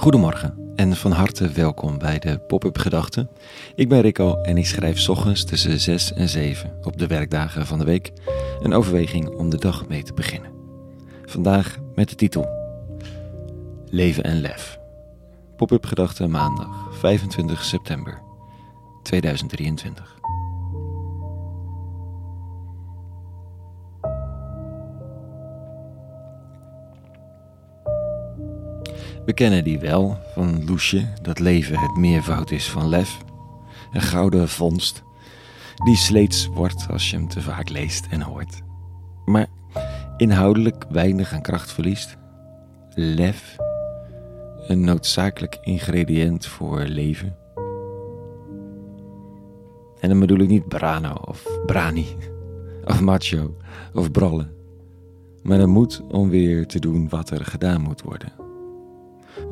Goedemorgen en van harte welkom bij de Pop-up Gedachten. Ik ben Rico en ik schrijf ochtends tussen 6 en 7 op de werkdagen van de week een overweging om de dag mee te beginnen. Vandaag met de titel Leven en Lef. Pop-up Gedachten maandag 25 september 2023. We kennen die wel, van Loesje, dat leven het meervoud is van lef. Een gouden vondst, die sleets wordt als je hem te vaak leest en hoort. Maar inhoudelijk weinig aan kracht verliest. Lef, een noodzakelijk ingrediënt voor leven. En dan bedoel ik niet Brano of Brani, of macho of brallen. Maar de moed om weer te doen wat er gedaan moet worden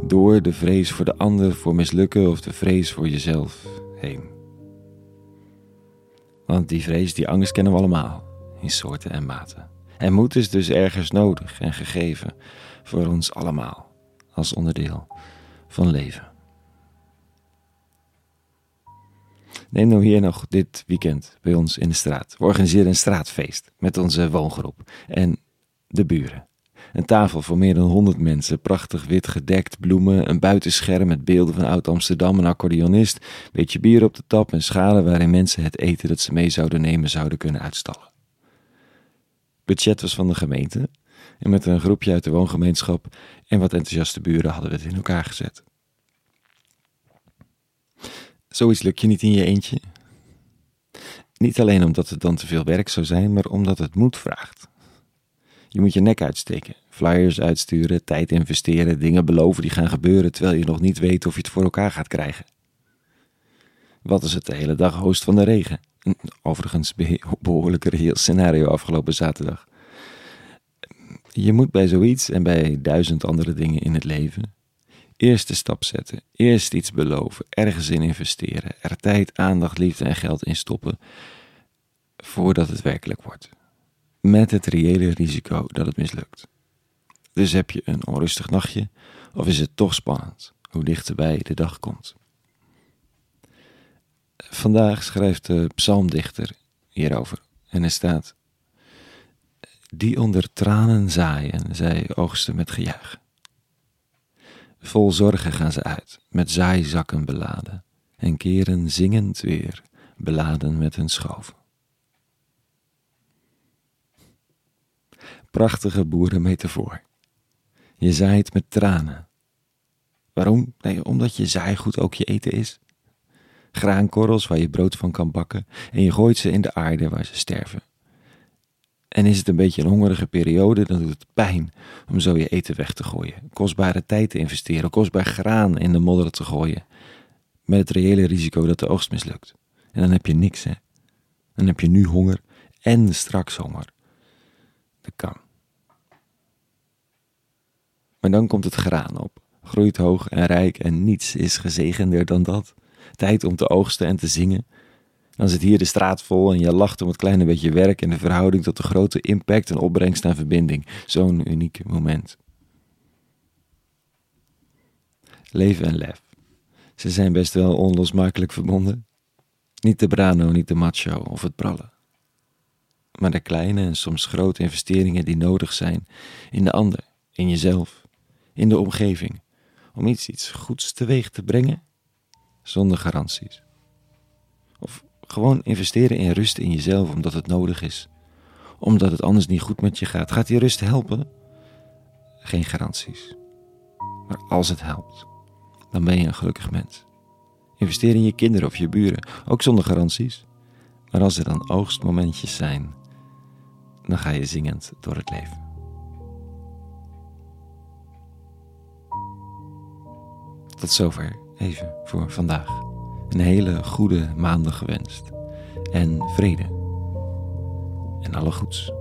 door de vrees voor de ander voor mislukken of de vrees voor jezelf heen. Want die vrees, die angst kennen we allemaal, in soorten en maten. En moed is dus ergens nodig en gegeven voor ons allemaal, als onderdeel van leven. Neem nou hier nog dit weekend bij ons in de straat. We organiseren een straatfeest met onze woongroep en de buren. Een tafel voor meer dan honderd mensen, prachtig wit gedekt, bloemen, een buitenscherm met beelden van Oud-Amsterdam, een accordeonist, beetje bier op de tap en schalen waarin mensen het eten dat ze mee zouden nemen zouden kunnen uitstallen. Budget was van de gemeente en met een groepje uit de woongemeenschap en wat enthousiaste buren hadden we het in elkaar gezet. Zoiets lukt je niet in je eentje. Niet alleen omdat het dan te veel werk zou zijn, maar omdat het moed vraagt. Je moet je nek uitsteken, flyers uitsturen, tijd investeren, dingen beloven die gaan gebeuren terwijl je nog niet weet of je het voor elkaar gaat krijgen. Wat is het de hele dag host van de regen? Overigens behoorlijk reëel scenario afgelopen zaterdag. Je moet bij zoiets en bij duizend andere dingen in het leven eerst de stap zetten, eerst iets beloven, ergens in investeren, er tijd, aandacht, liefde en geld in stoppen voordat het werkelijk wordt met het reële risico dat het mislukt. Dus heb je een onrustig nachtje of is het toch spannend hoe dichterbij de dag komt? Vandaag schrijft de psalmdichter hierover en er staat: Die onder tranen zaaien, zij oogsten met gejuich. Vol zorgen gaan ze uit, met zaaizakken beladen, en keren zingend weer, beladen met hun schoven. Prachtige boerenmetafoor. Je zaait met tranen. Waarom? Nee, omdat je zaaigoed ook je eten is. Graankorrels waar je brood van kan bakken en je gooit ze in de aarde waar ze sterven. En is het een beetje een hongerige periode, dan doet het pijn om zo je eten weg te gooien. Kostbare tijd te investeren, kostbaar graan in de modder te gooien. Met het reële risico dat de oogst mislukt. En dan heb je niks, hè. Dan heb je nu honger en straks honger. Dat kan. Maar dan komt het graan op, groeit hoog en rijk en niets is gezegender dan dat. Tijd om te oogsten en te zingen. Dan zit hier de straat vol en je lacht om het kleine beetje werk en de verhouding tot de grote impact en opbrengst aan verbinding. Zo'n uniek moment. Leven en lef. Ze zijn best wel onlosmakelijk verbonden. Niet de brano, niet de macho of het prallen. Maar de kleine en soms grote investeringen die nodig zijn in de ander, in jezelf, in de omgeving om iets, iets goeds teweeg te brengen zonder garanties. Of gewoon investeren in rust in jezelf omdat het nodig is, omdat het anders niet goed met je gaat. Gaat die rust helpen? Geen garanties. Maar als het helpt, dan ben je een gelukkig mens. Investeer in je kinderen of je buren, ook zonder garanties. Maar als er dan oogstmomentjes zijn, dan ga je zingend door het leven. Tot zover even voor vandaag. Een hele goede maandag gewenst. En vrede. En alle goeds.